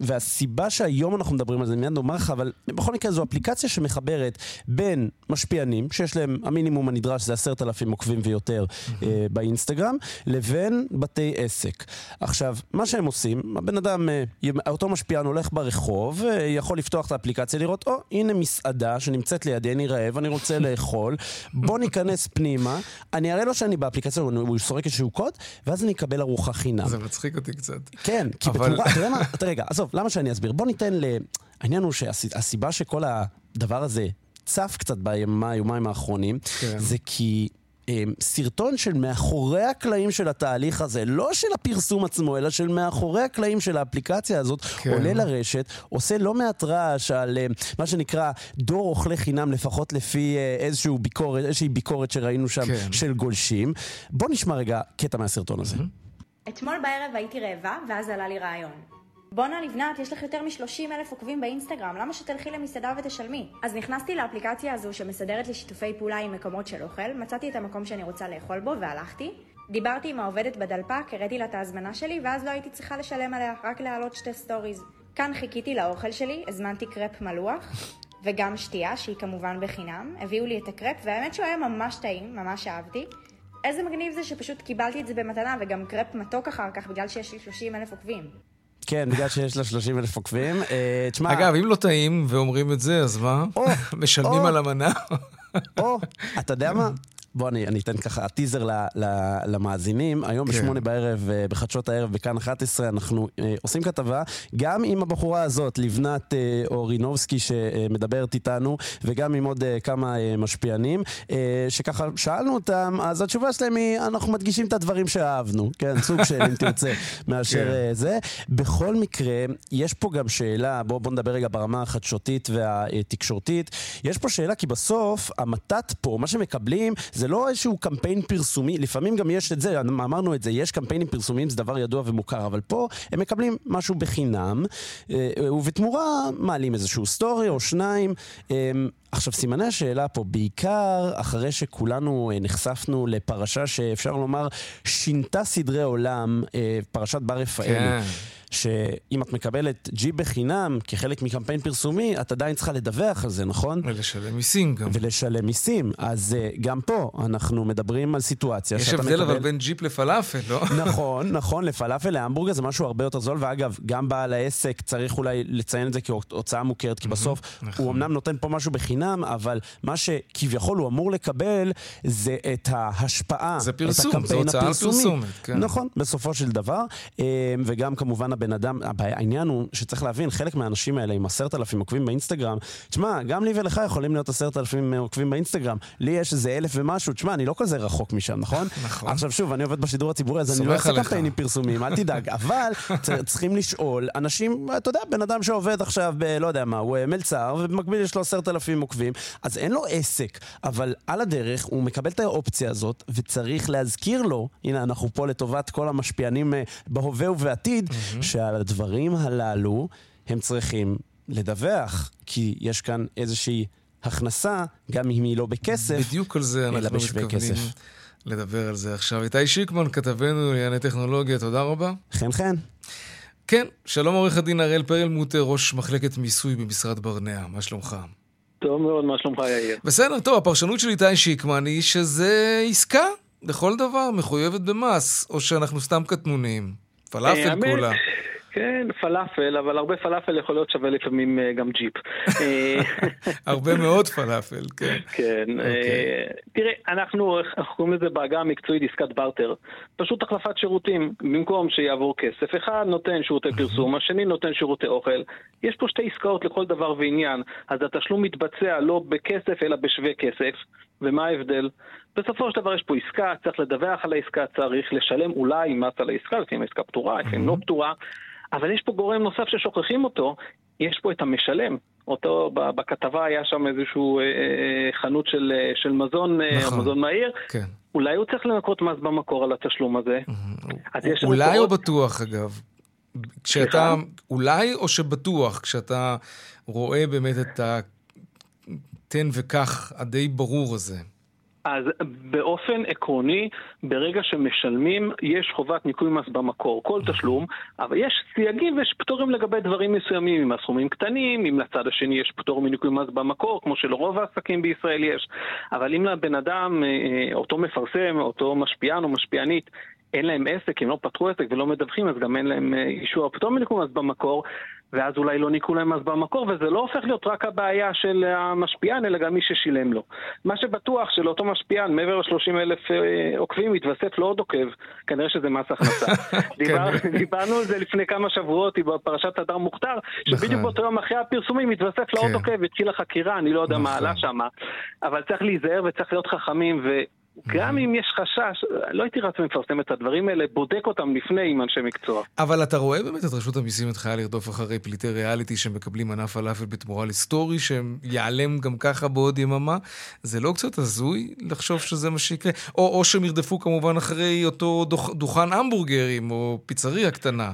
והסיבה שהיום אנחנו מדברים על זה, מיד נאמר לך, אבל בכל מקרה זו אפליקציה שמחברת בין משפיענים, שיש להם המינימום הנדרש זה עשרת אלפים עוקבים ויותר. יותר mm-hmm. באינסטגרם, לבין בתי עסק. עכשיו, מה שהם עושים, הבן אדם, אה, אותו משפיען הולך ברחוב, אה, יכול לפתוח את האפליקציה, לראות, או, oh, הנה מסעדה שנמצאת לידי, אני רעב, אני רוצה <laughs> לאכול, בוא ניכנס פנימה, אני אראה לו שאני באפליקציה, הוא סורק איזשהו קוד, ואז אני אקבל ארוחה חינם. זה מצחיק אותי קצת. כן, כי אבל... בתמורה, אתה יודע מה, <laughs> רגע, עזוב, למה שאני אסביר? בוא ניתן ל... העניין הוא שהסיבה שכל הדבר הזה צף קצת ביומיים האחרונים, כן. זה כי סרטון של מאחורי הקלעים של התהליך הזה, לא של הפרסום עצמו, אלא של מאחורי הקלעים של האפליקציה הזאת, כן. עולה לרשת, עושה לא מעט רעש על מה שנקרא דור אוכלי חינם, לפחות לפי איזושהי ביקורת, איזושהי ביקורת שראינו שם כן. של גולשים. בוא נשמע רגע קטע מהסרטון הזה. אתמול בערב הייתי רעבה, ואז עלה לי רעיון. בואנה לבנת, יש לך יותר מ-30 אלף עוקבים באינסטגרם, למה שתלכי למסעדה ותשלמי? אז נכנסתי לאפליקציה הזו שמסדרת לי שיתופי פעולה עם מקומות של אוכל, מצאתי את המקום שאני רוצה לאכול בו והלכתי. דיברתי עם העובדת בדלפק, הראיתי לה את ההזמנה שלי, ואז לא הייתי צריכה לשלם עליה, רק להעלות שתי סטוריז. כאן חיכיתי לאוכל שלי, הזמנתי קרפ מלוח, וגם שתייה, שהיא כמובן בחינם. הביאו לי את הקרפ, והאמת שהוא היה ממש טעים, ממש אהבתי. איזה מגניב זה שפשוט קיבלתי את זה במתנה, וגם קרפ מתוק אחר כך, בגלל שיש לי 30 אלף עוקבים. כן, בגלל שיש לה 30 אלף עוקבים. תשמע... אגב, אם לא טעים ואומרים את זה, אז מה? <laughs> משלמים על המנה? או, אתה יודע מה? בוא, אני, אני אתן ככה טיזר ל, ל, למאזינים. היום כן. בשמונה בערב, אה, בחדשות הערב, בכאן 11, אנחנו אה, עושים כתבה, גם עם הבחורה הזאת, לבנת אה, אורינובסקי, שמדברת איתנו, וגם עם עוד אה, כמה אה, משפיענים, אה, שככה שאלנו אותם, אז התשובה שלהם היא, אנחנו מדגישים את הדברים שאהבנו, כן, סוג של, אם תרצה, <laughs> מאשר כן. אה, זה. בכל מקרה, יש פה גם שאלה, בואו בוא נדבר רגע ברמה החדשותית והתקשורתית. יש פה שאלה, כי בסוף, המתת פה, מה שמקבלים, זה זה לא איזשהו קמפיין פרסומי, לפעמים גם יש את זה, אמרנו את זה, יש קמפיינים פרסומיים, זה דבר ידוע ומוכר, אבל פה הם מקבלים משהו בחינם, אה, ובתמורה מעלים איזשהו סטורי או שניים. אה, עכשיו, סימני השאלה פה, בעיקר אחרי שכולנו אה, נחשפנו לפרשה שאפשר לומר שינתה סדרי עולם, פרשת בר רפאל. כן. שאם את מקבלת ג'יפ בחינם כחלק מקמפיין פרסומי, את עדיין צריכה לדווח על זה, נכון? ולשלם מיסים גם. ולשלם מיסים. אז uh, גם פה אנחנו מדברים על סיטואציה שאתה מקבל... יש הבדל אבל בין ג'יפ לפלאפל, לא? <laughs> נכון, נכון, לפלאפל, להמבורגר זה משהו הרבה יותר זול, ואגב, גם בעל העסק צריך אולי לציין את זה כהוצאה מוכרת, כי בסוף נכון. הוא אמנם נותן פה משהו בחינם, אבל מה שכביכול הוא אמור לקבל זה את ההשפעה, זה פרסום, זה הוצאה פרסומת, כן. נכון, בסופו של דבר, אה, וגם כמובן הבן אדם, העניין הוא שצריך להבין, חלק מהאנשים האלה עם עשרת אלפים עוקבים באינסטגרם, תשמע, גם לי ולך יכולים להיות עשרת אלפים עוקבים באינסטגרם. לי יש איזה אלף ומשהו, תשמע, אני לא כזה רחוק משם, נכון? <laughs> נכון. עכשיו שוב, אני עובד בשידור הציבורי, אז אני לא אעשה קמפיינים פרסומיים, אל תדאג. <laughs> אבל צריכים לשאול, אנשים, אתה יודע, בן אדם שעובד עכשיו ב... לא יודע מה, הוא אה, מלצר, ובמקביל יש לו עשרת אלפים עוקבים, אז אין לו עסק, אבל על הדרך הוא מקבל את האופציה הזאת, וצריך להזכיר לו, הנה, אנחנו פה לטובת כל המשפיענים אה, בהווה ובעתיד, mm-hmm. שעל הדברים הללו הם צריכים לדווח, כי יש כאן איזושהי הכנסה, גם אם היא לא בכסף, בדיוק על זה אנחנו מתכוונים כסף. לדבר על זה עכשיו. איתי שיקמן, כתבנו לענייני טכנולוגיה, תודה רבה. חן חן. כן, שלום עורך הדין אראל פרלמוטר, ראש מחלקת מיסוי במשרד ברנע, מה שלומך? טוב מאוד, מה שלומך יאיר? בסדר, טוב, הפרשנות של איתי שיקמן היא שזה עסקה לכל דבר, מחויבת במס, או שאנחנו סתם קטנונים. פלאפל אה, כולה. כן, פלאפל, אבל הרבה פלאפל יכול להיות שווה לפעמים אה, גם ג'יפ. אה, <laughs> הרבה מאוד פלאפל, כן. כן. אוקיי. תראה, אנחנו קוראים לזה בעגה המקצועית עסקת בארטר. פשוט החלפת שירותים. במקום שיעבור כסף, אחד נותן שירותי פרסום, השני נותן שירותי אוכל. יש פה שתי עסקאות לכל דבר ועניין. אז התשלום מתבצע לא בכסף, אלא בשווה כסף. ומה ההבדל? בסופו של דבר יש פה עסקה, צריך לדווח על העסקה, צריך לשלם אולי מס על העסקה, לפעמים העסקה פתורה, לפעמים לא פתורה, אבל יש פה גורם נוסף ששוכחים אותו, יש פה את המשלם. אותו, בכתבה היה שם איזשהו אה, אה, חנות של, אה, של מזון, אה, נכון, מזון מהיר. כן. אולי הוא צריך לנקות מס במקור על התשלום הזה. אולי מקורות... או בטוח, אגב? כשאתה, אולי או שבטוח, כשאתה רואה באמת את התן וקח הדי ברור הזה. אז באופן עקרוני, ברגע שמשלמים, יש חובת ניכוי מס במקור, כל תשלום, אבל יש סייגים ויש פטורים לגבי דברים מסוימים, עם הסכומים קטנים, אם לצד השני יש פטור מניכוי מס במקור, כמו שלרוב העסקים בישראל יש, אבל אם לבן אדם, אה, אותו מפרסם, אותו משפיען או משפיענית, אין להם עסק, הם לא פתחו עסק ולא מדווחים, אז גם אין להם אה, אישור פטור מניכוי מס במקור, ואז אולי לא ניכו להם מס במקור, וזה לא הופך להיות רק הבעיה של המשפיען, אלא גם מי ששילם לו. מה שבטוח שלאותו משפיען, מעבר ל-30 אלף אה, עוקבים, מתווסף לו עוד עוקב, כנראה שזה מס הכנסה. <laughs> כן. דיבר, דיברנו על זה לפני כמה שבועות בפרשת הדר מוכתר, שבדיוק נכון. באותו יום אחרי הפרסומים מתווסף לעוד כן. עוקב, התחילה חקירה, אני לא יודע מה עלה נכון. שם, אבל צריך להיזהר וצריך להיות חכמים, ו... גם אם יש חשש, לא הייתי רץ ומפרסם את הדברים האלה, בודק אותם לפני עם אנשי מקצוע. אבל אתה רואה באמת את רשות המיסים מתחילה לרדוף אחרי פליטי ריאליטי שמקבלים מנה פלאפל בתמורה לסטורי, שיעלם גם ככה בעוד יממה? זה לא קצת הזוי לחשוב שזה מה שיקרה? או, או שהם ירדפו כמובן אחרי אותו דוכ, דוכן המבורגרים או פיצריה קטנה.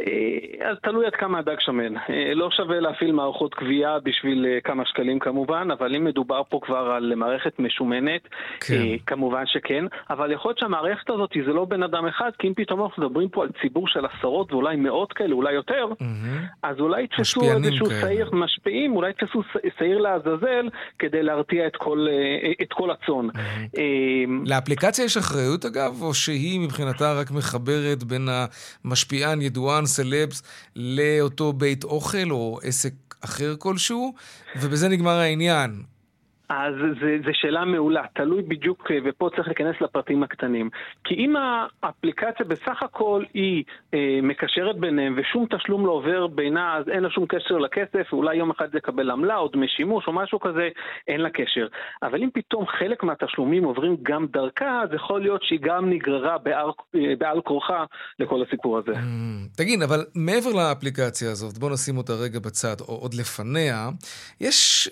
אה, אז תלוי עד כמה הדג שמן. אה, לא שווה להפעיל מערכות גבייה בשביל אה, כמה שקלים כמובן, אבל אם מדובר פה כבר על מערכת משומנת, כן. כמובן שכן, אבל יכול להיות שהמערכת הזאת זה לא בן אדם אחד, כי אם פתאום אנחנו מדברים פה על ציבור של עשרות ואולי מאות כאלה, אולי יותר, mm-hmm. אז אולי יתפסו איזשהו שעיר, משפיעים, אולי יתפסו שעיר לעזאזל כדי להרתיע את כל, את כל הצאן. Mm-hmm. לאפליקציה יש אחריות אגב, או שהיא מבחינתה רק מחברת בין המשפיען, ידוען, סלבס לאותו בית אוכל או עסק אחר כלשהו, ובזה נגמר העניין. אז זו שאלה מעולה, תלוי בדיוק, ופה צריך להיכנס לפרטים הקטנים. כי אם האפליקציה בסך הכל היא אה, מקשרת ביניהם ושום תשלום לא עובר בינה, אז אין לה שום קשר לכסף, ואולי יום אחד לקבל עמלה או דמי שימוש או משהו כזה, אין לה קשר. אבל אם פתאום חלק מהתשלומים עוברים גם דרכה, אז יכול להיות שהיא גם נגררה בעל, אה, בעל כורחה לכל הסיפור הזה. Mm, תגיד, אבל מעבר לאפליקציה הזאת, בוא נשים אותה רגע בצד, או עוד לפניה, יש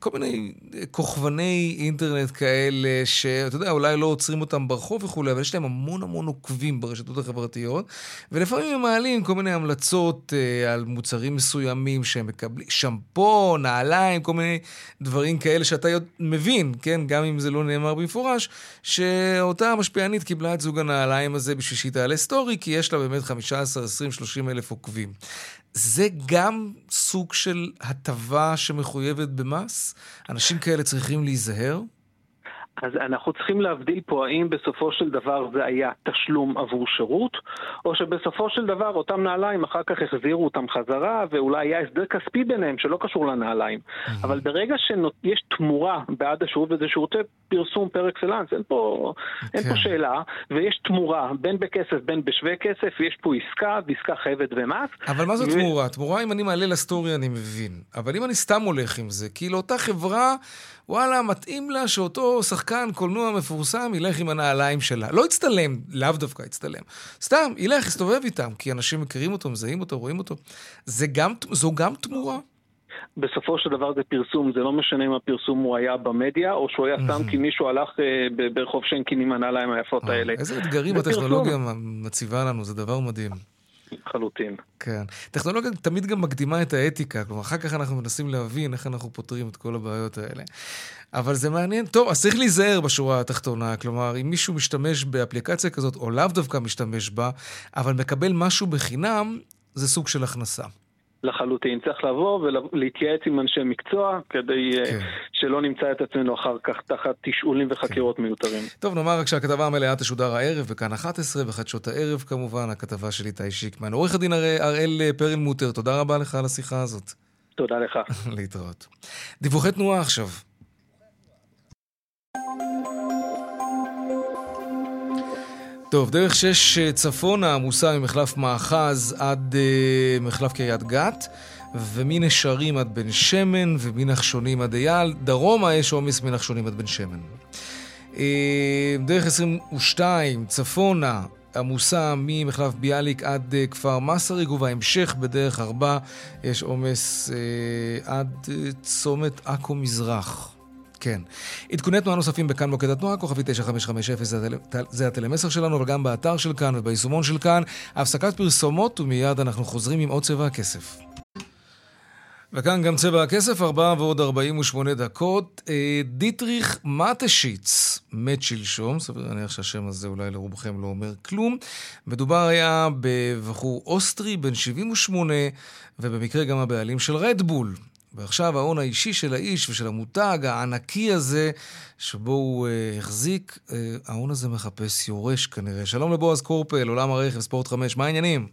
כל מיני כוכבני אינטרנט כאלה, שאתה יודע, אולי לא עוצרים אותם ברחוב וכולי, אבל יש להם המון המון עוקבים ברשתות החברתיות, ולפעמים הם מעלים כל מיני המלצות uh, על מוצרים מסוימים שהם מקבלים, שמפו, נעליים, כל מיני דברים כאלה שאתה מבין, כן, גם אם זה לא נאמר במפורש, שאותה המשפיענית קיבלה את זוג הנעליים הזה בשביל שהיא תעלה סטורי, כי יש לה באמת 15, 20, 30 אלף עוקבים. זה גם סוג של הטבה שמחויבת במס? אנשים כאלה צריכים להיזהר? אז אנחנו צריכים להבדיל פה האם בסופו של דבר זה היה תשלום עבור שירות, או שבסופו של דבר אותם נעליים אחר כך החזירו אותם חזרה, ואולי היה הסדר כספי ביניהם שלא קשור לנעליים. אבל ברגע שיש תמורה בעד השירות, וזה שירותי פרסום פר אקסלנס, אין פה, אין פה כן. שאלה, ויש תמורה בין בכסף בין בשווה כסף, ויש פה עסקה, ועסקה חייבת במס. אבל מה זו. תמורה? תמורה אם אני מעלה לסטורי אני מבין. אבל אם אני סתם הולך עם זה, כי לאותה חברה... וואלה, מתאים לה שאותו שחקן קולנוע מפורסם ילך עם הנעליים שלה. לא יצטלם, לאו דווקא יצטלם. סתם, ילך, יסתובב איתם, כי אנשים מכירים אותו, מזהים אותו, רואים אותו. זה גם, זו גם תמורה? בסופו של דבר זה פרסום, זה לא משנה אם הפרסום הוא היה במדיה, או שהוא היה סתם כי מישהו הלך אה, ברחוב שיינקין עם הנעליים היפות האלה. איזה אתגרים הטכנולוגיה מציבה לנו, זה דבר מדהים. לחלוטין. כן. טכנולוגיה תמיד גם מקדימה את האתיקה, כלומר, אחר כך אנחנו מנסים להבין איך אנחנו פותרים את כל הבעיות האלה. אבל זה מעניין. טוב, אז צריך להיזהר בשורה התחתונה. כלומר, אם מישהו משתמש באפליקציה כזאת, או לאו דווקא משתמש בה, אבל מקבל משהו בחינם, זה סוג של הכנסה. לחלוטין. צריך לבוא ולהתייעץ עם אנשי מקצוע, כדי אה, כן. שלא נמצא את עצמנו אחר כך תחת תשאולים וחקירות כן. מיותרים. טוב, נאמר רק שהכתבה המלאה תשודר הערב, בכאן 11, בחדשות הערב כמובן, הכתבה של איתי שיקמן. עורך הדין הראל אה, פרלמוטר, תודה רבה לך על השיחה הזאת. תודה לך. <laughs> להתראות. דיווחי תנועה עכשיו. טוב, דרך שש אה, צפונה עמוסה ממחלף מאחז עד uh, מחלף קריית גת, ומנשרים עד בן שמן, ומנחשונים עד אייל. דרומה יש עומס מנחשונים עד בן שמן. Uh, דרך 22 צפונה עמוסה ממחלף ביאליק עד uh, כפר מסריג, ובהמשך בדרך ארבע יש עומס uh, עד צומת עכו מזרח. כן. עדכוני תנועה נוספים בכאן מוקד התנועה, כוכבי 9550 זה, הטל... זה הטלמסר שלנו, אבל גם באתר של כאן וביישומון של כאן. הפסקת פרסומות, ומיד אנחנו חוזרים עם עוד צבע הכסף. וכאן גם צבע הכסף, 4 ועוד 48 דקות. אה, דיטריך מטשיץ, מת שלשום, סביר להניח שהשם הזה אולי לרובכם לא אומר כלום. מדובר היה בבחור אוסטרי בן 78, ובמקרה גם הבעלים של רדבול. ועכשיו ההון האישי של האיש ושל המותג הענקי הזה, שבו הוא uh, החזיק, uh, ההון הזה מחפש יורש כנראה. שלום לבועז קורפל, עולם הרכב, ספורט 5, מה העניינים?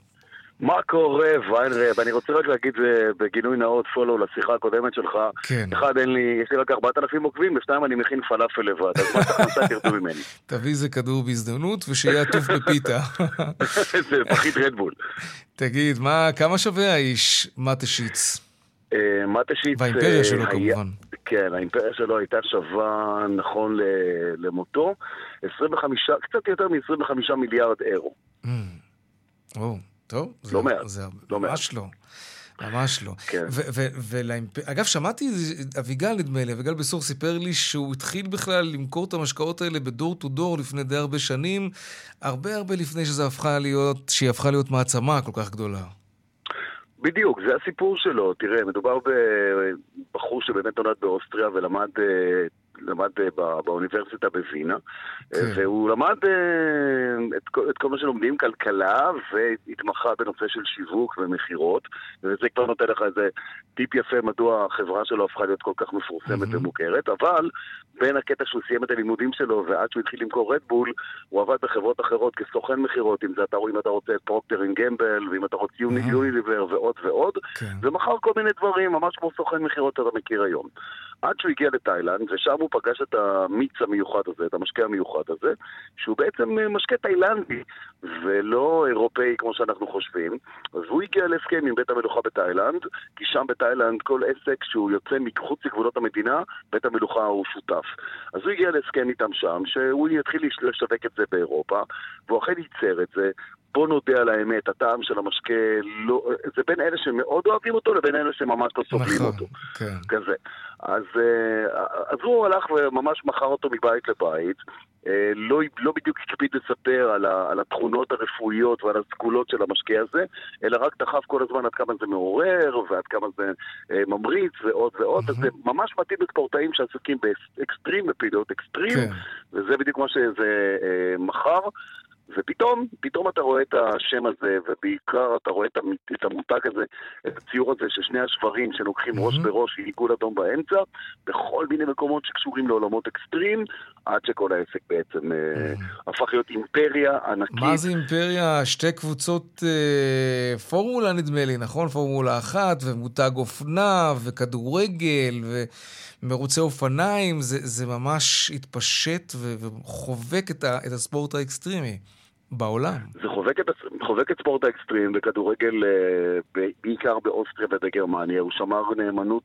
מה קורה, ויינרב? אני רוצה רק להגיד בגינוי נאות פולו לשיחה הקודמת שלך. כן. אחד, אין לי, יש לי רק 4,000 עוקבים, ושתיים, אני מכין פלאפל לבד. אז מה תכנסה <laughs> תרדו ממני? תביא איזה כדור בהזדמנות, ושיהיה עטוף בפיתה. <laughs> זה פחית רדבול. תגיד, מה, כמה שווה האיש מטשיץ? אה, מטשיץ... והאימפריה שלו כמובן. כן, האימפריה שלו הייתה שווה, נכון למותו, 25, קצת יותר מ-25 מיליארד אירו. Mm. או, טוב. לא מעט. זה לא ממש לא. ממש לא. כן. אגב, שמעתי, אביגל נדמה לי, אביגל בסור סיפר לי שהוא התחיל בכלל למכור את המשקאות האלה בדור טו דור לפני די הרבה שנים, הרבה הרבה לפני שזה הפכה להיות, שהיא הפכה להיות מעצמה כל כך גדולה. בדיוק, זה הסיפור שלו. תראה, מדובר בבחור שבאמת נולד באוסטריה ולמד אה, למד אה, באוניברסיטה בווינה, כן. והוא למד אה, את כל, את כל מה שלומדים, כלכלה, והתמחה בנושא של שיווק ומכירות, וזה כבר נותן לך איזה טיפ יפה מדוע החברה שלו הפכה להיות כל כך מפורסמת mm-hmm. ומוכרת, אבל בין הקטע שהוא סיים את הלימודים שלו ועד שהוא התחיל למכור רדבול, הוא עבד בחברות אחרות כסוכן מכירות, אם אתה, אם אתה רוצה את פרוקטר אנד גמבל, ואם אתה רוצה mm-hmm. יוניליבר ועוד ועוד, כן. ומכר כל מיני דברים, ממש כמו סוכן מכירות שאתה מכיר היום. עד שהוא הגיע לתאילנד, ושם הוא פגש את המיץ המיוחד הזה, את המשקה המיוחד הזה, שהוא בעצם משקה תאילנדי, ולא אירופאי כמו שאנחנו חושבים. אז הוא הגיע להסכם עם בית המלוכה בתאילנד, כי שם בתאילנד כל עסק שהוא יוצא מחוץ לגבולות המדינה, בית המלוכה הוא שותף. אז הוא הגיע להסכם איתם שם, שהוא יתחיל לשווק את זה באירופה, והוא אכן ייצר את זה, בוא נודה על האמת, הטעם של המשקה, לא, זה בין אלה שמאוד אוהבים אותו לבין אלה שממש לא סובלים נכון, אותו. כן. כזה. אז, אה, אז הוא הלך וממש מכר אותו מבית לבית. אה, לא, לא בדיוק הקפיד לספר על, ה, על התכונות הרפואיות ועל הסגולות של המשקיע הזה, אלא רק דחף כל הזמן עד כמה זה מעורר ועד כמה זה אה, ממריץ ועוד ועוד. Mm-hmm. אז זה ממש מתאים לספורטאים שעסקים באקסטרים, בפעילויות אקסטרים, כן. וזה בדיוק מה שזה אה, מכר. ופתאום, פתאום אתה רואה את השם הזה, ובעיקר אתה רואה את המותג הזה, את הציור הזה של שני השברים שלוקחים mm-hmm. ראש בראש עיגול אדום באמצע, בכל מיני מקומות שקשורים לעולמות אקסטרים, עד שכל העסק בעצם mm-hmm. הפך להיות אימפריה ענקית. מה זה אימפריה? שתי קבוצות אה, פורמולה נדמה לי, נכון? פורמולה אחת, ומותג אופנה, וכדורגל, ו... מרוצי אופניים, זה, זה ממש התפשט וחובק את, ה, את הספורט האקסטרימי. בעולם. זה חובק את, חובק את ספורט האקסטרים וכדורגל אה, בעיקר באוסטריה ובגרמניה. הוא שמר נאמנות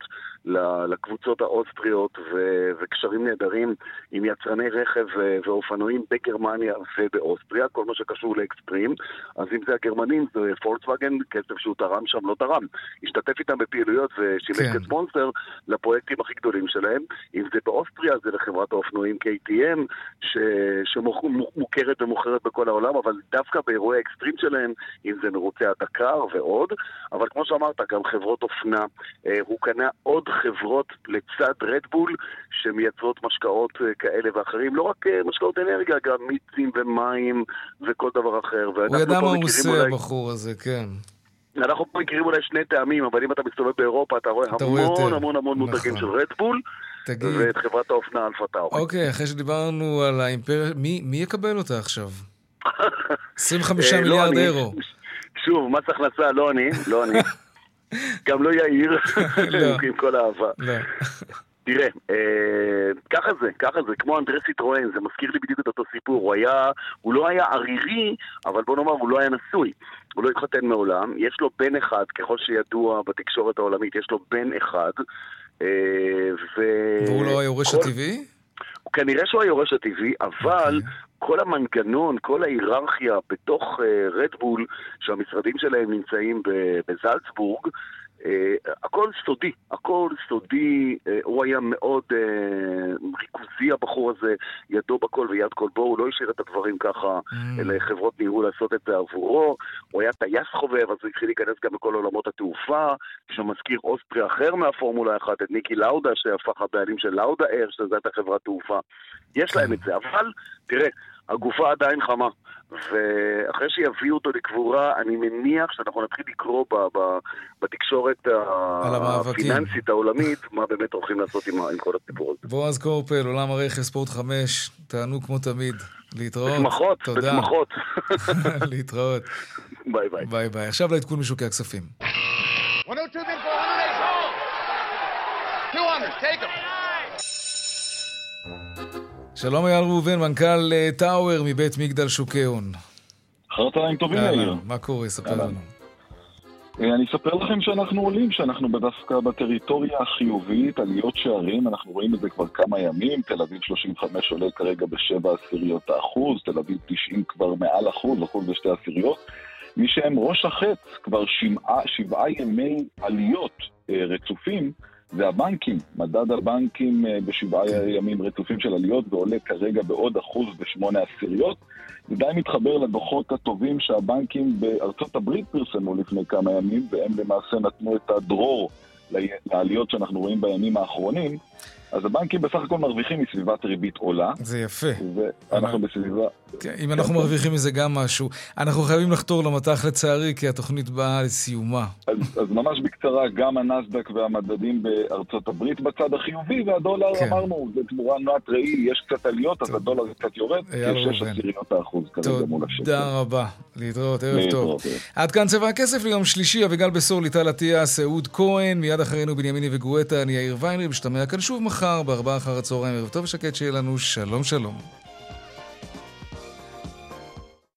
לקבוצות האוסטריות ו- וקשרים נהדרים עם יצרני רכב ואופנועים בגרמניה ובאוסטריה, כל מה שקשור לאקסטרים. אז אם זה הגרמנים, זה פולקסווגן, כסף שהוא תרם שם לא תרם. השתתף איתם בפעילויות ושילק כן. כספונסר לפרויקטים הכי גדולים שלהם. אם זה באוסטריה, זה לחברת האופנועים KTM, ש- שמוכרת ומוכרת בכל העולם. אבל דווקא באירועי האקסטרים שלהם, אם זה מרוצי הדקר ועוד, אבל כמו שאמרת, גם חברות אופנה. אה, הוא קנה עוד חברות לצד רדבול שמייצרות משקאות אה, כאלה ואחרים, לא רק אה, משקאות אנרגיה, גם מיצים ומים וכל דבר אחר. הוא ידע מה הוא עושה, אולי... הבחור הזה, כן. אנחנו פה מכירים אולי שני טעמים, אבל אם אתה מסתובב באירופה, אתה רואה אתה המון, רואה המון המון המון נכון. מותגים של רדבול. תגיד. ואת חברת האופנה אלפה טאו. אוקיי, אחרי שדיברנו על האימפריה, מי, מי יקבל אותה עכשיו? 25 אה, לא מיליארד אירו. שוב, מס הכנסה, לא אני, לא אני. <laughs> גם לא יאיר, לא. <laughs> עם כל האהבה. לא. תראה, אה, ככה זה, ככה זה, כמו אנדרה סיטרואן, זה מזכיר לי בדיוק את אותו סיפור. הוא היה, הוא לא היה ערירי, אבל בוא נאמר, הוא לא היה נשוי. הוא לא התחתן מעולם, יש לו בן אחד, ככל שידוע בתקשורת העולמית, יש לו בן אחד. אה, ו... והוא לא היורש כל... הטבעי? כנראה שהוא היורש הטבעי, אבל. אוקיי. כל המנגנון, כל ההיררכיה בתוך רדבול, uh, שהמשרדים שלהם נמצאים בזלצבורג, Uh, הכל סודי, הכל סודי, uh, הוא היה מאוד uh, ריכוזי הבחור הזה, ידו בכל ויד כל בו, הוא לא השאיר את הדברים ככה mm. לחברות ניהול לעשות את זה עבורו, הוא היה טייס חובב, אז הוא התחיל להיכנס גם בכל עולמות התעופה, שמזכיר אוסטרי אחר מהפורמולה 1, את ניקי לאודה, שהפך הבעלים של לאודה אר, שזו הייתה חברת תעופה. יש להם את זה, אבל תראה, הגופה עדיין חמה. ואחרי שיביאו אותו לקבורה, אני מניח שאנחנו נתחיל לקרוא ב- ב- בתקשורת הפיננסית העולמית, מה באמת הולכים לעשות עם, עם כל הסיפור הזה. בועז קורפל, עולם הרכב, ספורט 5, תענוג כמו תמיד. להתראות. בשמחות, תודה. בשמחות. <laughs> להתראות. ביי ביי. ביי ביי. עכשיו לעדכון משוקי הכספים. 102 take שלום אייל ראובן, מנכ"ל אה, טאוור מבית מגדל שוקי הון. אחר צהריים טובים, יאיר. מה קורה? ספר לנו. אה, אני אספר לכם שאנחנו עולים, שאנחנו דווקא בטריטוריה החיובית, עליות שערים, אנחנו רואים את זה כבר כמה ימים, תל אביב 35 עולה כרגע בשבע עשיריות האחוז, תל אביב 90 כבר מעל אחוז, אחוז בשתי עשיריות. מי שהם ראש החץ, כבר שבעה, שבעה ימי עליות אה, רצופים, זה הבנקים. מדד הבנקים אה, בשבעה כן. ימים רצופים של עליות ועולה כרגע בעוד אחוז בשמונה עשיריות. זה די מתחבר לדוחות הטובים שהבנקים בארצות הברית פרסמו לפני כמה ימים, והם למעשה נתנו את הדרור לעליות שאנחנו רואים בימים האחרונים. אז הבנקים בסך הכל מרוויחים מסביבת ריבית עולה. זה יפה. ואנחנו בסביבה... כן, אם אנחנו כן. מרוויחים מזה גם משהו. אנחנו חייבים לחתור למטח לצערי, כי התוכנית באה לסיומה. אז, אז ממש בקצרה, גם הנסדק והמדדים בארצות הברית בצד החיובי, והדולר, כן. אמרנו, זה תמורה נועט ראי, יש קצת עליות, אז הדולר קצת יורד, כשש עשיריות האחוז כרגע מול השקל. תודה רבה. להתראות, ערב טוב. עד כאן צבע הכסף ליום שלישי, אביגל בשור, ליטל אטיאס, אהוד כהן, מיד אחרינו בנימיני וגואטה, אני יאיר ויינרי, משתמע כאן שוב מחר בארבעה אחר הצהריים. ערב טוב ושקט שיהיה לנו, שלום שלום.